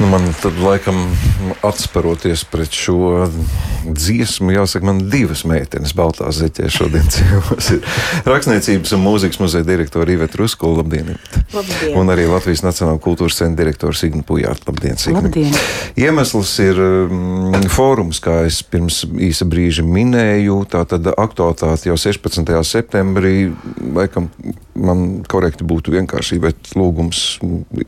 Man tad laikam atsparoties pret šo dziesmu, jāsaka, man divas meitenes Baltā zeķē šodien. Ir rakstniecības un mūzikas muzeja direktora Iveta Rusko, labdien! Labdien. Un arī Latvijas Nacionāla kultūras centra direktora Signa Pujāta, labdien! Signi. Labdien. Iemesls ir mm, fórums, kā es pirms īsa brīža minēju, tā tad aktualitāte jau 16. septembrī, laikam man korekti būtu vienkārši bet lūgums,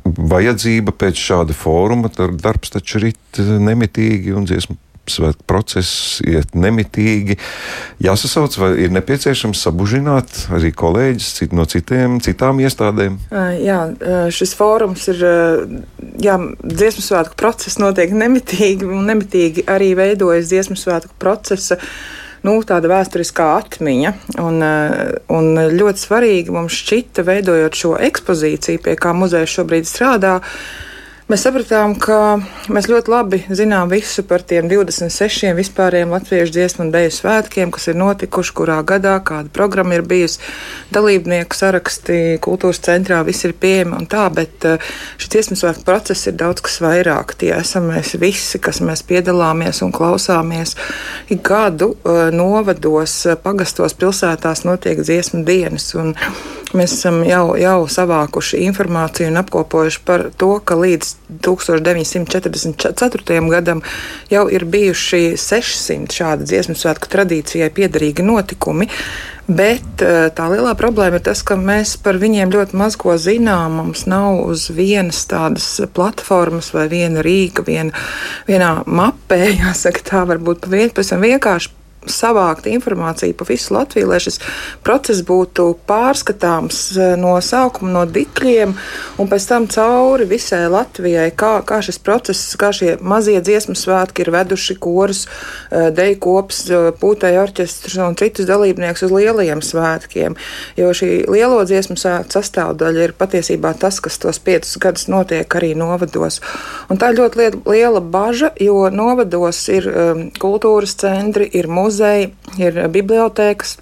vajadzība pēc šāda fóruma, tad darbs taču rit nemitīgi un dziesmu svētku process iet nemitīgi. Jāsasauc, vai ir nepieciešams sabužināt arī kolēģis no citiem, citām iestādēm? Jā, šis fórums ir, jā, dziesmu svētku process notiek nemitīgi, un nemitīgi arī veidojas dziesmu svētku procesa nu, tāda vēsturiskā atmiņa. Un, un ļoti svarīgi mums šķita, veidojot šo ekspozīciju, pie kā muzejs šobrīd strādā. Mēs sapratām, ka mēs ļoti labi zinām visu par tiem 26 vispārējiem latviešu dziesmu un dēļu svētkiem, kas ir notikuši, kurā gadā, kāda programma ir bijusi, dalībnieku saraksti, kultūras centrā, viss ir pieejami un tā, bet šis dziesmu svētku process ir daudz kas vairāk. Tie esam mēs visi, kas mēs piedalāmies un klausāmies. Ik gadu novados, pagastos, pilsētās notiek dziesmu dienas. Un, Mēs esam jau, jau savākuši informāciju un apkopojuši par to, ka līdz 1944. gadam jau ir bijuši 600 šādu dziesmu svētku tradīcijai piederīgi notikumi. Bet eh, tā lielā problēma ir tas, ka mēs par viņiem ļoti maz ko zinām. Mums nav uz vienas tādas platformas vai viena rīka, viena, vienā mapē, jāsaka, tā varbūt pavisam vienkārši savākt informāciju pa visu Latviju, lai šis process būtu pārskatāms eh, no sākuma, no dikļiem, un pēc tam cauri visai Latvijai, kā, kā šis process, kā šie mazie dziesmu svētki ir veduši korus, eh, deju kops, eh, pūtēju orķestrs un citus dalībniekus uz lielajiem svētkiem. Jo šī lielo dziesmu sastāvdaļa ir patiesībā tas, kas tos piecus gadus notiek arī novados. Un tā ir ļoti liela baža, jo novados ir um, kultūras centri, ir mūzikas muzeji, ir bibliotēkas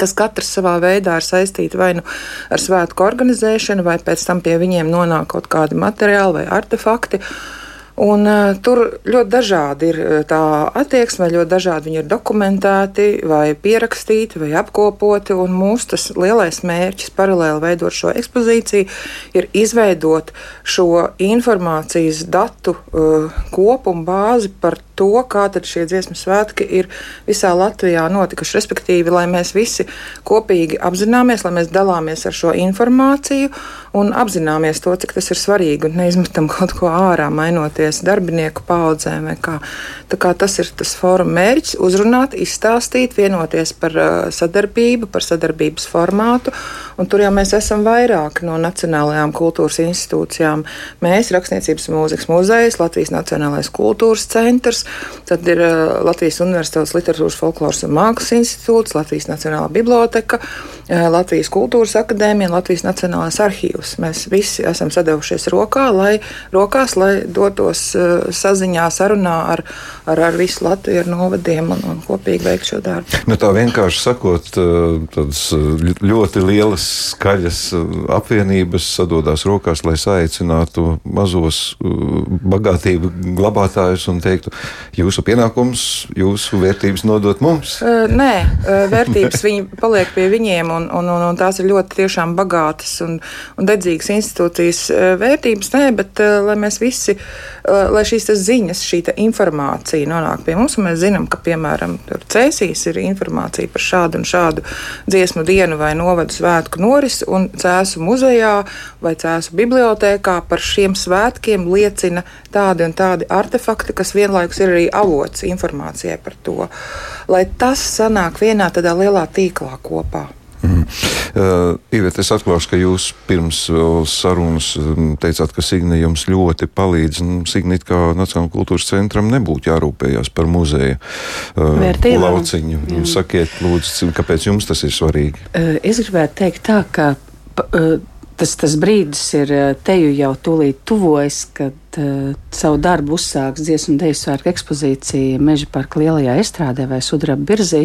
kas katrs savā veidā ir saistīti vai nu ar svētku organizēšanu, vai pēc tam pie viņiem nonāk kaut kādi materiāli vai artefakti. Un, uh, tur ļoti dažādi ir tā attieksme, ļoti dažādi viņi ir dokumentēti, vai pierakstīti, vai apkopoti. Mūsu tas lielais mērķis, paralēli veidot šo ekspozīciju, ir izveidot šo informācijas datu uh, kopumu bāzi par to, kā šie dziesmu svētki ir visā Latvijā notikuši. Respektīvi, lai mēs visi kopīgi apzināmies, lai mēs dalāmies ar šo informāciju un apzināmies to, cik tas ir svarīgi un neizmetam kaut ko ārā, mainoties darbinieku paudzēm. Kā tas ir tas fóruma mērķis - uzrunāt, izstāstīt, vienoties par uh, sadarbību, par sadarbības formātu. Tur jau mēs esam vairāk no nacionālajām kultūras institūcijām. Mēs, Rakstniecības mūzikas muzejs, Latvijas Nacionālais kultūras centrs, Tad ir uh, Latvijas Universitātes Literatūras, Folkloras un Mākslas institūts, Latvijas Nacionālā biblioteka, uh, Latvijas Kultūras akadēmija un Latvijas Nacionālais arhīvs. Mēs visi esam sadevušies rokā, lai, rokās, lai dotos uh, saziņā, sarunā ar, ar, ar visu Latviju, ar novadiem un, un kopīgi veikt šo darbu. Nu, tā vienkārši sakot, tādas ļoti lielas skaļas apvienības sadodas rokās, lai saicinātu mazos bagātību glabātājus un teiktu, jūsu pienākums, jūsu vērtības nodot mums? Nē, vērtības viņi paliek pie viņiem, un, un, un, un tās ir ļoti tiešām bagātas un, un dedzīgas institūcijas vērtības. Nē, bet lai mēs visi, lai šīs ziņas, šī informācija nonāk pie mums, mēs zinām, ka, piemēram, Cēsīs ir informācija par šādu un šādu dziesmu dienu vai novadu svētku norisi, un Cēsu muzejā vai Cēsu bibliotēkā par šiem svētkiem liecina tādi un tādi artefakti, kas vienlaikus ir arī avots informācijai par to, lai tas sanāk vienā tādā lielā tīklā kopā. Mm. Uh, Ivet, es atklāšu, ka jūs pirms sarunas teicāt, ka Signe jums ļoti palīdz. Signe, kā Nacionālajā kultūras centram, nebūtu jārūpējas par muzeja uh, lauciņu. Jā. Sakiet, lūdzu, kāpēc jums tas ir svarīgi? Uh, es gribētu teikt tā, ka. Uh, tas, tas brīdis ir teju jau tūlīt tuvojas, kad uh, savu darbu uzsāks dziesmu dēļu svētku ekspozīcija Meža parka lielajā estrādē vai sudraba birzī.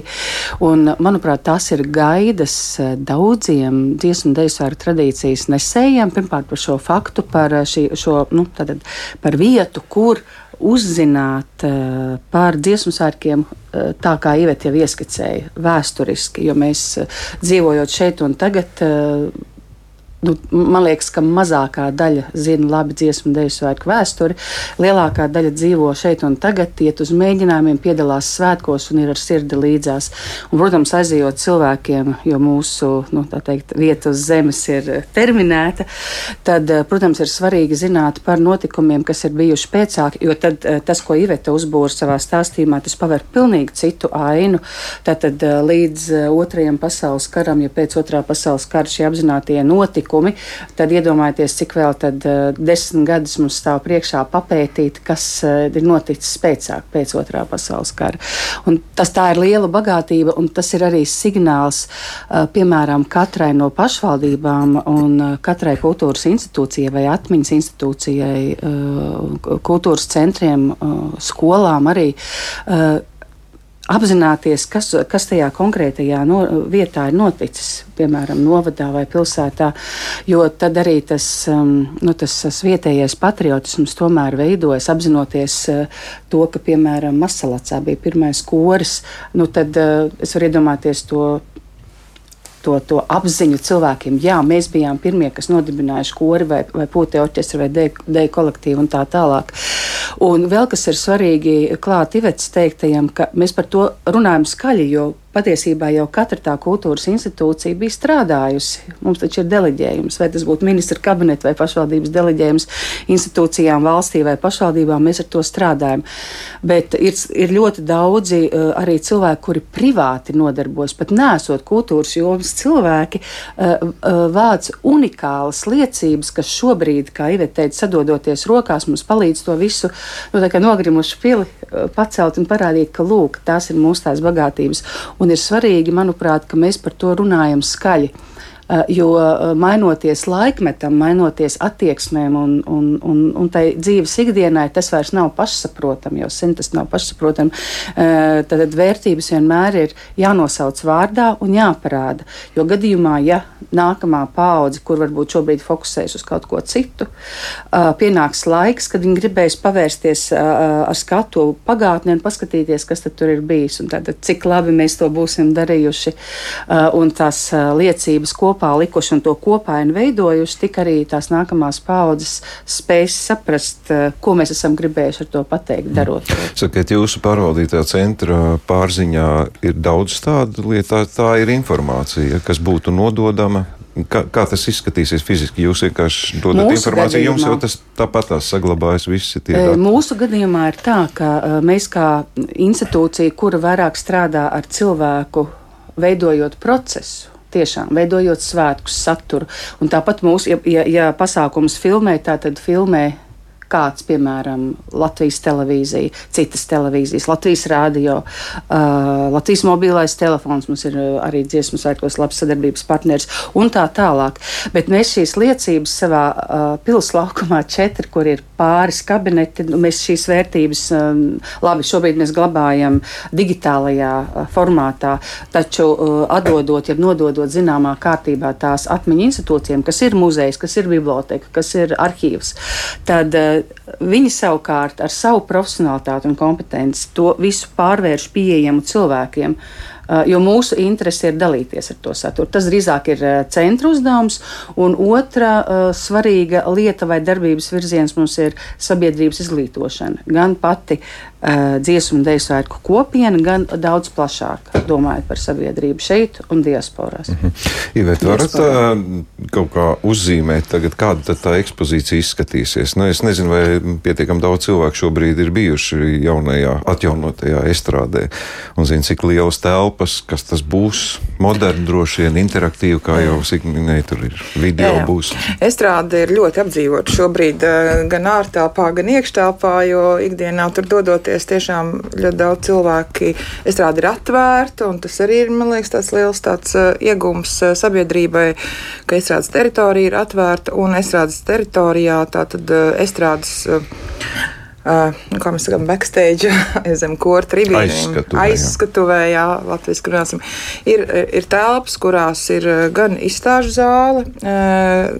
Un, manuprāt, tās ir gaidas daudziem dziesmu dēļu svētku tradīcijas nesējiem. Pirmkārt par šo faktu, par, šī, šo, nu, tātad, par vietu, kur uzzināt uh, par dziesmu svētkiem, uh, tā kā Iveta jau ieskicēja, vēsturiski, jo mēs uh, dzīvojot šeit un tagad. Nu, man liekas, ka mazākā daļa zina labi dziesmu dēļu svētku vēsturi. Lielākā daļa dzīvo šeit un tagad, iet uz mēģinājumiem, piedalās svētkos un ir ar sirdi līdzās. Un, protams, aizejot cilvēkiem, jo mūsu nu, teikt, vieta uz zemes ir terminēta, tad, protams, ir svarīgi zināt par notikumiem, kas ir bijuši pēcāk, jo tad tas, ko Iveta uzbūra savā stāstījumā, tas paver pilnīgi citu ainu. Tātad līdz otrajam pasaules karam, ja pēc otrā pasaules kara šie apzinātie notikumi, notikumi, tad iedomājieties, cik vēl tad, uh, desmit gadus mums stāv priekšā papētīt, kas uh, ir noticis pēcāk, pēc otrā pasaules kara. Un tas tā ir liela bagātība, un tas ir arī signāls, uh, piemēram, katrai no pašvaldībām un katrai kultūras institūcijai vai atmiņas institūcijai, kultūras centriem, skolām arī. Apzināties, kas, kas tajā konkrētajā no, vietā ir noticis, piemēram, novadā vai pilsētā, jo tad arī tas, um, nu, tas, tas vietējais patriotisms tomēr veidojas, apzinoties uh, to, ka, piemēram, Masalacā bija pirmais koris, nu, tad uh, es varu iedomāties to to, to apziņu cilvēkiem. Jā, mēs bijām pirmie, kas nodibinājuši kori vai, vai pūtē orķestri vai dēļu kolektīvu un tā tālāk. Un vēl kas ir svarīgi klāt Ivets teiktajam, ka mēs par to runājam skaļi, jo patiesībā jau katra tā kultūras institūcija bija strādājusi. Mums taču ir deleģējums, vai tas būtu ministra kabineta vai pašvaldības deleģējums institūcijām valstī vai pašvaldībām, mēs ar to strādājam. Bet ir, ir ļoti daudzi uh, arī cilvēki, kuri privāti nodarbojas, pat nesot kultūras jomas cilvēki, uh, uh, vāc unikālas liecības, kas šobrīd, kā Iveta teica, sadodoties rokās, mums palīdz to visu nu, nogrimušu pili pacelt un parādīt, ka lūk, tās ir mūsu tās bagātības. Un Un ir svarīgi, manuprāt, ka mēs par to runājam skaļi. Eh, jo eh, mainoties laikmetam, mainoties attieksmēm un, un, un, un tai dzīves ikdienai, tas vairs nav pašsaprotami, jau sen tas nav pašsaprotami. Eh, tad vērtības vienmēr ir jānosauc vārdā un jāparāda. Jo gadījumā, ja nākamā paudze, kur varbūt šobrīd fokusējas uz kaut ko citu, pienāks laiks, kad viņi gribēs pavērsties ar skatu pagātnē un paskatīties, kas tur ir bijis un tad, cik labi mēs to būsim darījuši un tās liecības kopā kopā likuši un to kopainu veidojuši, tik arī tās nākamās paudzes spēs saprast, eh, ko mēs esam gribējuši ar to pateikt, darot. Mm. Sakiet, jūsu pārvaldītā centra pārziņā ir daudz tādu lietu, tā, ir informācija, kas būtu nododama Kā, kā tas izskatīsies fiziski? Jūs vienkārši dodat mūsu informāciju, gadījumā, jums jau tas tāpat saglabājas visi tie dati. Mūsu gadījumā ir tā, ka mēs kā institūcija, kura vairāk strādā ar cilvēku, veidojot procesu, tiešām veidojot svētkus saturu. Un tāpat mūsu, ja, ja, ja pasākums filmē, tad filmē kāds, piemēram, Latvijas televīzija, citas televīzijas, Latvijas rādio, uh, Latvijas mobilais telefons, mums ir arī dziesmu sēkos labs sadarbības partners un tā tālāk. Bet mēs šīs liecības savā uh, pilslaukumā četri, kur ir pāris kabineti, nu, mēs šīs vērtības, um, labi, šobrīd mēs glabājam digitālajā uh, formātā, taču uh, atdodot, ja nododot zināmā kārtībā tās atmiņu institūcijiem, kas ir muzejs, kas ir biblioteka, kas ir arhīvs, tad uh, Viņi savukārt ar savu profesionālitāti un kompetenci to visu pārvērš pieejamu cilvēkiem. Uh, jo mūsu interese ir dalīties ar to saturu. Tas drīzāk ir uh, centra uzdevums, un otra uh, svarīga lieta vai darbības virziens mums ir sabiedrības izglītošana. Gan pati uh, dziesmu un dēļu svētku kopiena, gan daudz plašāk domājot par sabiedrību šeit un diasporās. Mm -hmm. Ivet, varat uh, kaut kā uzzīmēt, tagad, kāda tā ekspozīcija izskatīsies? Nu, es nezinu, vai pietiekami daudz cilvēku šobrīd ir bijuši jaunajā, atjaunotajā estrādē un zina, cik lielas telpas, kas tas būs. Moderni, droši vien interaktīvi, kā jau minēja, tur ir video jā, jā. būs. Estrāde ir ļoti apdzīvota šobrīd gan ārtelpā, gan iekštelpā, jo ikdienā tur dodoties veidojušies. Tiešām ļoti daudz cilvēki estrādi ir atvērti, un tas arī ir, man liekas, tāds liels tāds, uh, iegums uh, sabiedrībai, ka estrādes teritorija ir atvērta un estrādes teritorijā tātad uh, estrādes. Uh, kā mēs sakām, backstage, zem kora tribīniem. Aizskatuvē, jā, Latvijas runāsim. Ir, ir telpas, kurās ir gan izstāžu zāle,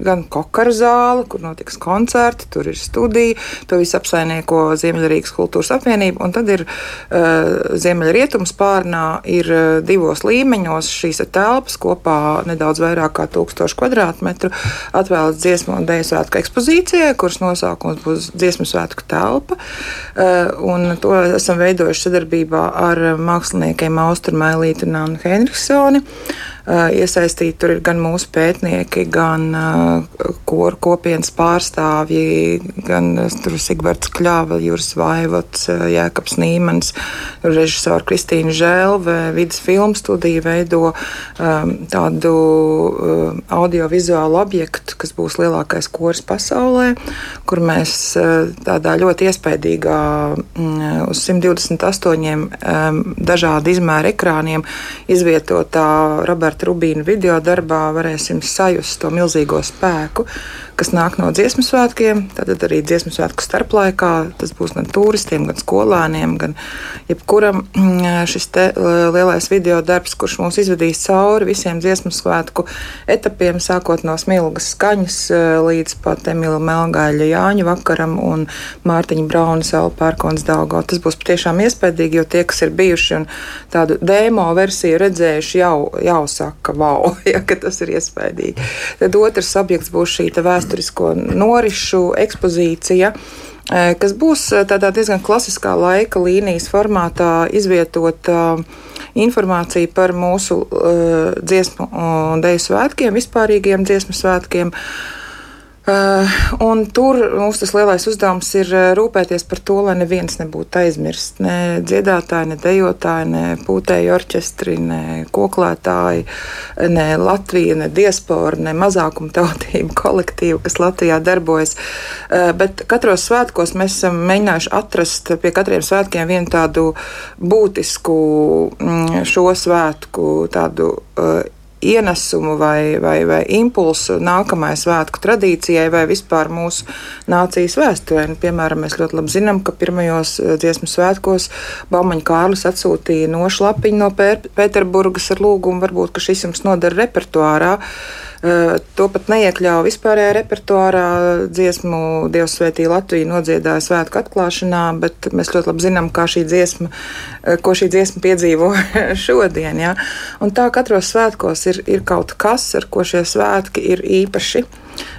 gan kokara zāle, kur notiks koncerti, tur ir studija, to visu apsainieko Ziemeļrīgas kultūras apvienība, un tad ir Ziemeļrietums pārnā ir divos līmeņos šīs telpas kopā nedaudz vairāk kā tūkstošu kvadrātmetru atvēlēts dziesmu un dēļu svētku ekspozīcijai, kuras nosaukums būs dziesmu svētku telpa telpa. Eh, to esam veidojuši sadarbībā ar māksliniekiem Austru Mailītu un Annu Henriksoni. Eh, iesaistīti tur ir gan mūsu pētnieki, gan eh, koru kopienas pārstāvji, gan Sigvards Kļāva, Juris Vaivots, Jēkabs Nīmans, režisora Kristīna Žēlve, vidas filmu studija veido tādu audiovizuālu objektu, kas būs lielākais kors pasaulē, kur mēs tādā ļoti iespaidīgā um, uz 128 um, dažādu izmēru ekrāniem izvietotā Roberta Rubīna video darbā varēsim sajust to milzīgo spēku, kas nāk no dziesmu svētkiem. Tad arī dziesmu svētku starplaikā tas būs gan turistiem, gan skolēniem, gan jebkuram mm, šis lielais video darbs, kurš mūs izvedīs cauri visiem dziesmu svētku etapiem, sākot no smilgas skaņas eh, līdz pat Emīla Melngāļa Jāņa vakaram un Mārtiņa Brauna savu pērkons Daugo. Tas būs patiešām iespējīgi, jo tie, kas ir bijuši un tādu demo versiju redzējuši, jau, jau saka, wow, ja, ka tas ir iespējīgi. Tad otrs objekts būs šī vēsture vēsturisko norišu ekspozīcija kas būs tādā diezgan klasiskā laika līnijas formātā, izvietot uh, informāciju par mūsu uh, dziesmu un dēļu svētkiem, vispārīgiem dziesmu svētkiem. Uh, un tur mums tas lielais uzdevums ir uh, rūpēties par to, lai neviens nebūtu aizmirsts. Ne dziedātāji, ne dejotāji, ne pūtēji orķestri, ne koklētāji, ne Latvija, ne diaspora, ne mazākuma tautība kolektīva, kas Latvijā darbojas. Uh, bet katros svētkos mēs esam mēģinājuši atrast pie katriem svētkiem vienu tādu būtisku mm, šo svētku tādu ienesumu vai, vai, vai impulsu nākamajai svētku tradīcijai vai vispār mūsu nācijas vēsturē. Nu, piemēram, mēs ļoti labi zinām, ka pirmajos eh, dziesmu svētkos Baumaņa Kārlis atsūtīja nošlapiņu no Pēterburgas ar lūgumu, varbūt, šis jums nodara repertuārā. To pat neiekļāva vispārējā repertuārā. Dziesmu Dievs svētī Latviju nodziedāja svētku atklāšanā, bet mēs ļoti labi zinām, kā šī dziesma, ko šī dziesma piedzīvo šodien. Ja? Un tā katros svētkos ir, ir kaut kas, ar ko šie svētki ir īpaši.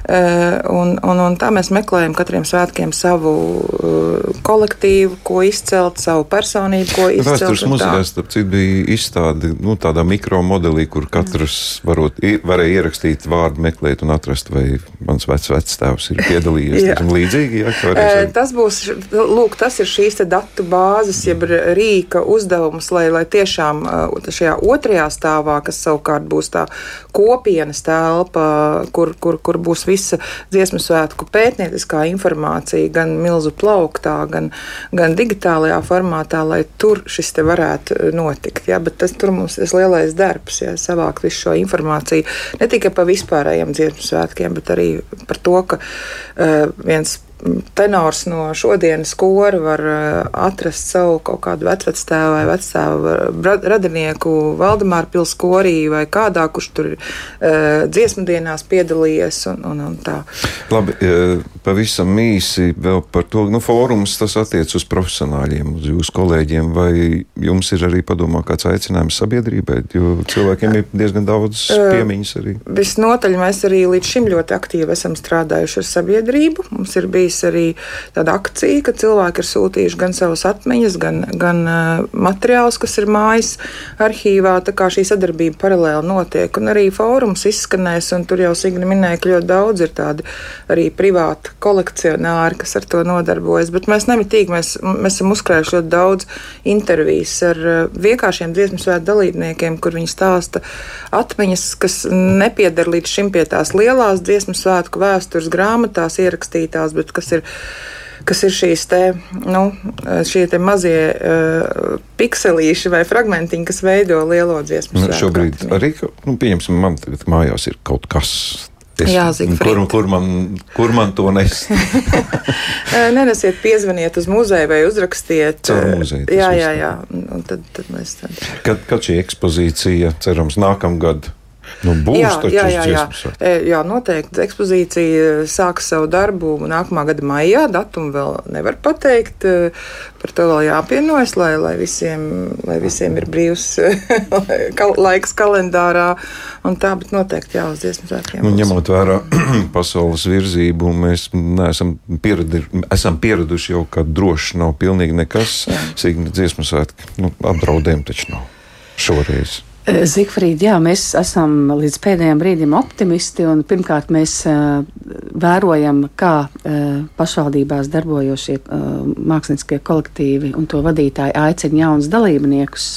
Eh, un, un, un tā mēs meklējam katriem svētkiem savu uh, kolektīvu, ko izcelt, savu personību, ko nu, izcelt. Vēstures muzejā, starp citu, bija izstāde nu, tādā mikro modelī, kur katrs varot, varēja ierakstīt vārdu, meklēt un atrast, vai mans vecs vectēvs ir piedalījies. jā. līdzīgi, jā, uh, tas būs, lūk, tas ir šīs datu bāzes, jeb rīka uzdevums, lai, lai tiešām šajā otrajā stāvā, kas savukārt būs tā kopienas telpa, kur, kur, kur būs visa dziesmu svētku pētnieciskā informācija, gan milzu plauktā, gan, gan digitālajā formātā, lai tur šis te varētu notikt. Ja? Bet tas tur mums ir lielais darbs, ja savākt visu šo informāciju ne tikai par vispārējiem dziesmu svētkiem, bet arī par to, ka uh, viens tenors no šodienas kora var eh, atrast savu kaut kādu vecvectēvu vai vectēvu radinieku Valdemāra pils korī vai kādā, kurš tur ir uh, dziesmu dienās piedalījies un, un, un tā. Labi, eh, pavisam īsi vēl par to, nu, fórums tas attiec uz profesionāļiem, uz jūsu kolēģiem, vai jums ir arī padomā kāds aicinājums sabiedrībai, jo cilvēkiem ir diezgan daudz piemiņas arī. Visnotaļ mēs arī līdz šim ļoti aktīvi esam strādājuši ar sabiedrību. Mums ir bijis bijis arī tāda akcija, ka cilvēki ir sūtījuši gan savas atmiņas, gan, gan uh, materiālus, kas ir mājas arhīvā. Tā kā šī sadarbība paralēli notiek, un arī fórums izskanēs, un tur jau Signa minēja, ka ļoti daudz ir tādi arī privāti kolekcionāri, kas ar to nodarbojas. Bet mēs nemitīgi mēs, mēs esam uzkrājuši ļoti daudz intervijas ar uh, vienkāršiem dziesmu svētku dalībniekiem, kur viņi stāsta atmiņas, kas nepiedara līdz šim pie tās lielās dziesmu svētku vēstures grāmatās ierakstītās, bet kas ir kas ir šīs te, nu, šie te mazie uh, pikselīši vai fragmentiņi, kas veido lielo dziesmu. Nu, šobrīd arī, nu, pieņemsim, man tagad mājās ir kaut kas Es, Jā, kur, kur, man, kur man to nes? Nenesiet, piezvaniet uz muzeju vai uzrakstiet. Caur muzeju. Jā, jā, jā. Un tad, tad mēs tad. Kad, kad šī ekspozīcija, cerams, nākamgad Nu, būs jā, jā, jā, jā. E, jā, noteikti. Ekspozīcija sāks savu darbu nākamā gada maijā. Datumu vēl nevar pateikt. E, par to vēl jāpienojas, lai, lai, visiem, lai visiem ir brīvs laiks kalendārā. Tā, bet noteikti jā, uz dziesmu svētkiem. Nu, ņemot vērā pasaules virzību, mēs neesam pieredi, esam pieraduši jau, ka droši nav pilnīgi nekas. Sīkni dziesmu svētki. Nu, apdraudējumi taču nav šoreiz. Eh, Zikfrīd, jā, mēs esam līdz pēdējiem brīdim optimisti. Pirmkārt, mēs uh, vērojam, kā uh, pašvaldībās darbojošie uh, mākslinieckie kolektīvi un to vadītāji aicina jaunus dalībniekus.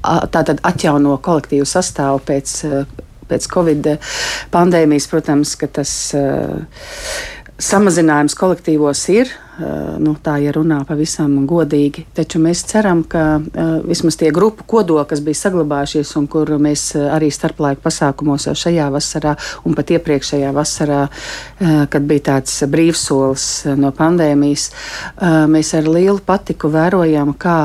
Tātad atjauno kolektīvu sastāvu pēc, pēc Covid pandēmijas. Protams, ka tas samazinājums kolektīvos ir. Eh, nu, tā ir runā pavisam godīgi. Taču mēs ceram, ka uh, vismaz tie grupu kodoli, kas bija saglabājušies un kur mēs uh, arī starplaika pasākumos jau šajā vasarā un pat iepriekšējā vasarā, kad bija tāds brīvsolis no pandēmijas, mēs ar lielu patiku vērojam, kā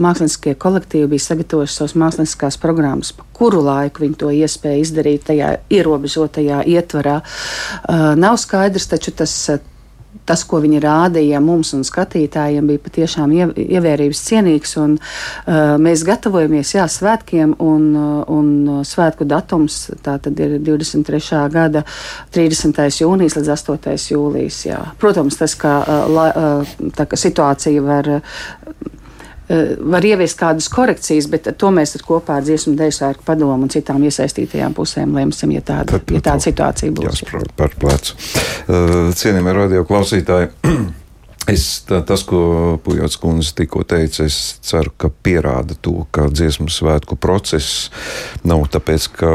mākslinieckie kolektīvi bija sagatavojuši savas mākslinieckās programmas, kuru laiku viņi to iespēja izdarīt tajā ierobežotajā ietvarā. Nav skaidrs, taču tas tas, ko viņi rādīja mums un skatītājiem, bija patiešām ievērības cienīgs. Un, uh, mēs gatavojamies jā, svētkiem, un, uh, un svētku datums ir 23. gada 30. jūnijas līdz 8. jūlijas. Jā. Protams, tas, ka, uh, la, uh, tā, ka situācija var. Uh, var ieviest kādas korekcijas, bet to mēs kopā ar dziesmu dēļu sērku padomu un citām iesaistītajām pusēm lemsim, ja tāda, tad, ja tāda situācija būs. Jāsprot par plecu. Uh, cienījamie radio klausītāji. Es, tā, tas, ko Pujots kundze tikko teica, es ceru, ka pierāda to, ka dziesmu svētku process nav tāpēc, ka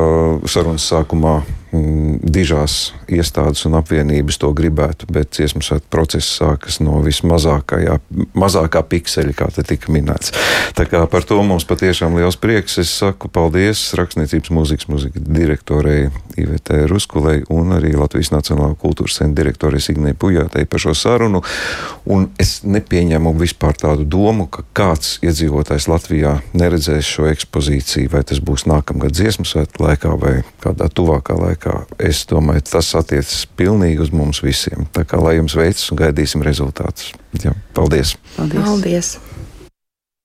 sarunas sākumā dižās iestādes un apvienības to gribētu, bet dziesmu svētku process sākas no vismazākā pikseļa, kā te tika minēts. Tā kā par to mums patiešām liels prieks. Es saku paldies rakstniecības mūzikas mūzikas direktorei Ivetē Ruskulei un arī Latvijas Nacionālā kultūras centra direktorei Signai Pujātei par šo sarunu. Un es nepieņemu vispār tādu domu, ka kāds iedzīvotājs Latvijā neredzēs šo ekspozīciju, vai tas būs nākamgad dziesmu svētku laikā vai kādā tuvākā laikā laikā. Es domāju, tas attiecas pilnīgi uz mums visiem. Tā kā lai jums veicas un gaidīsim rezultātus. Ja, paldies! Paldies! paldies.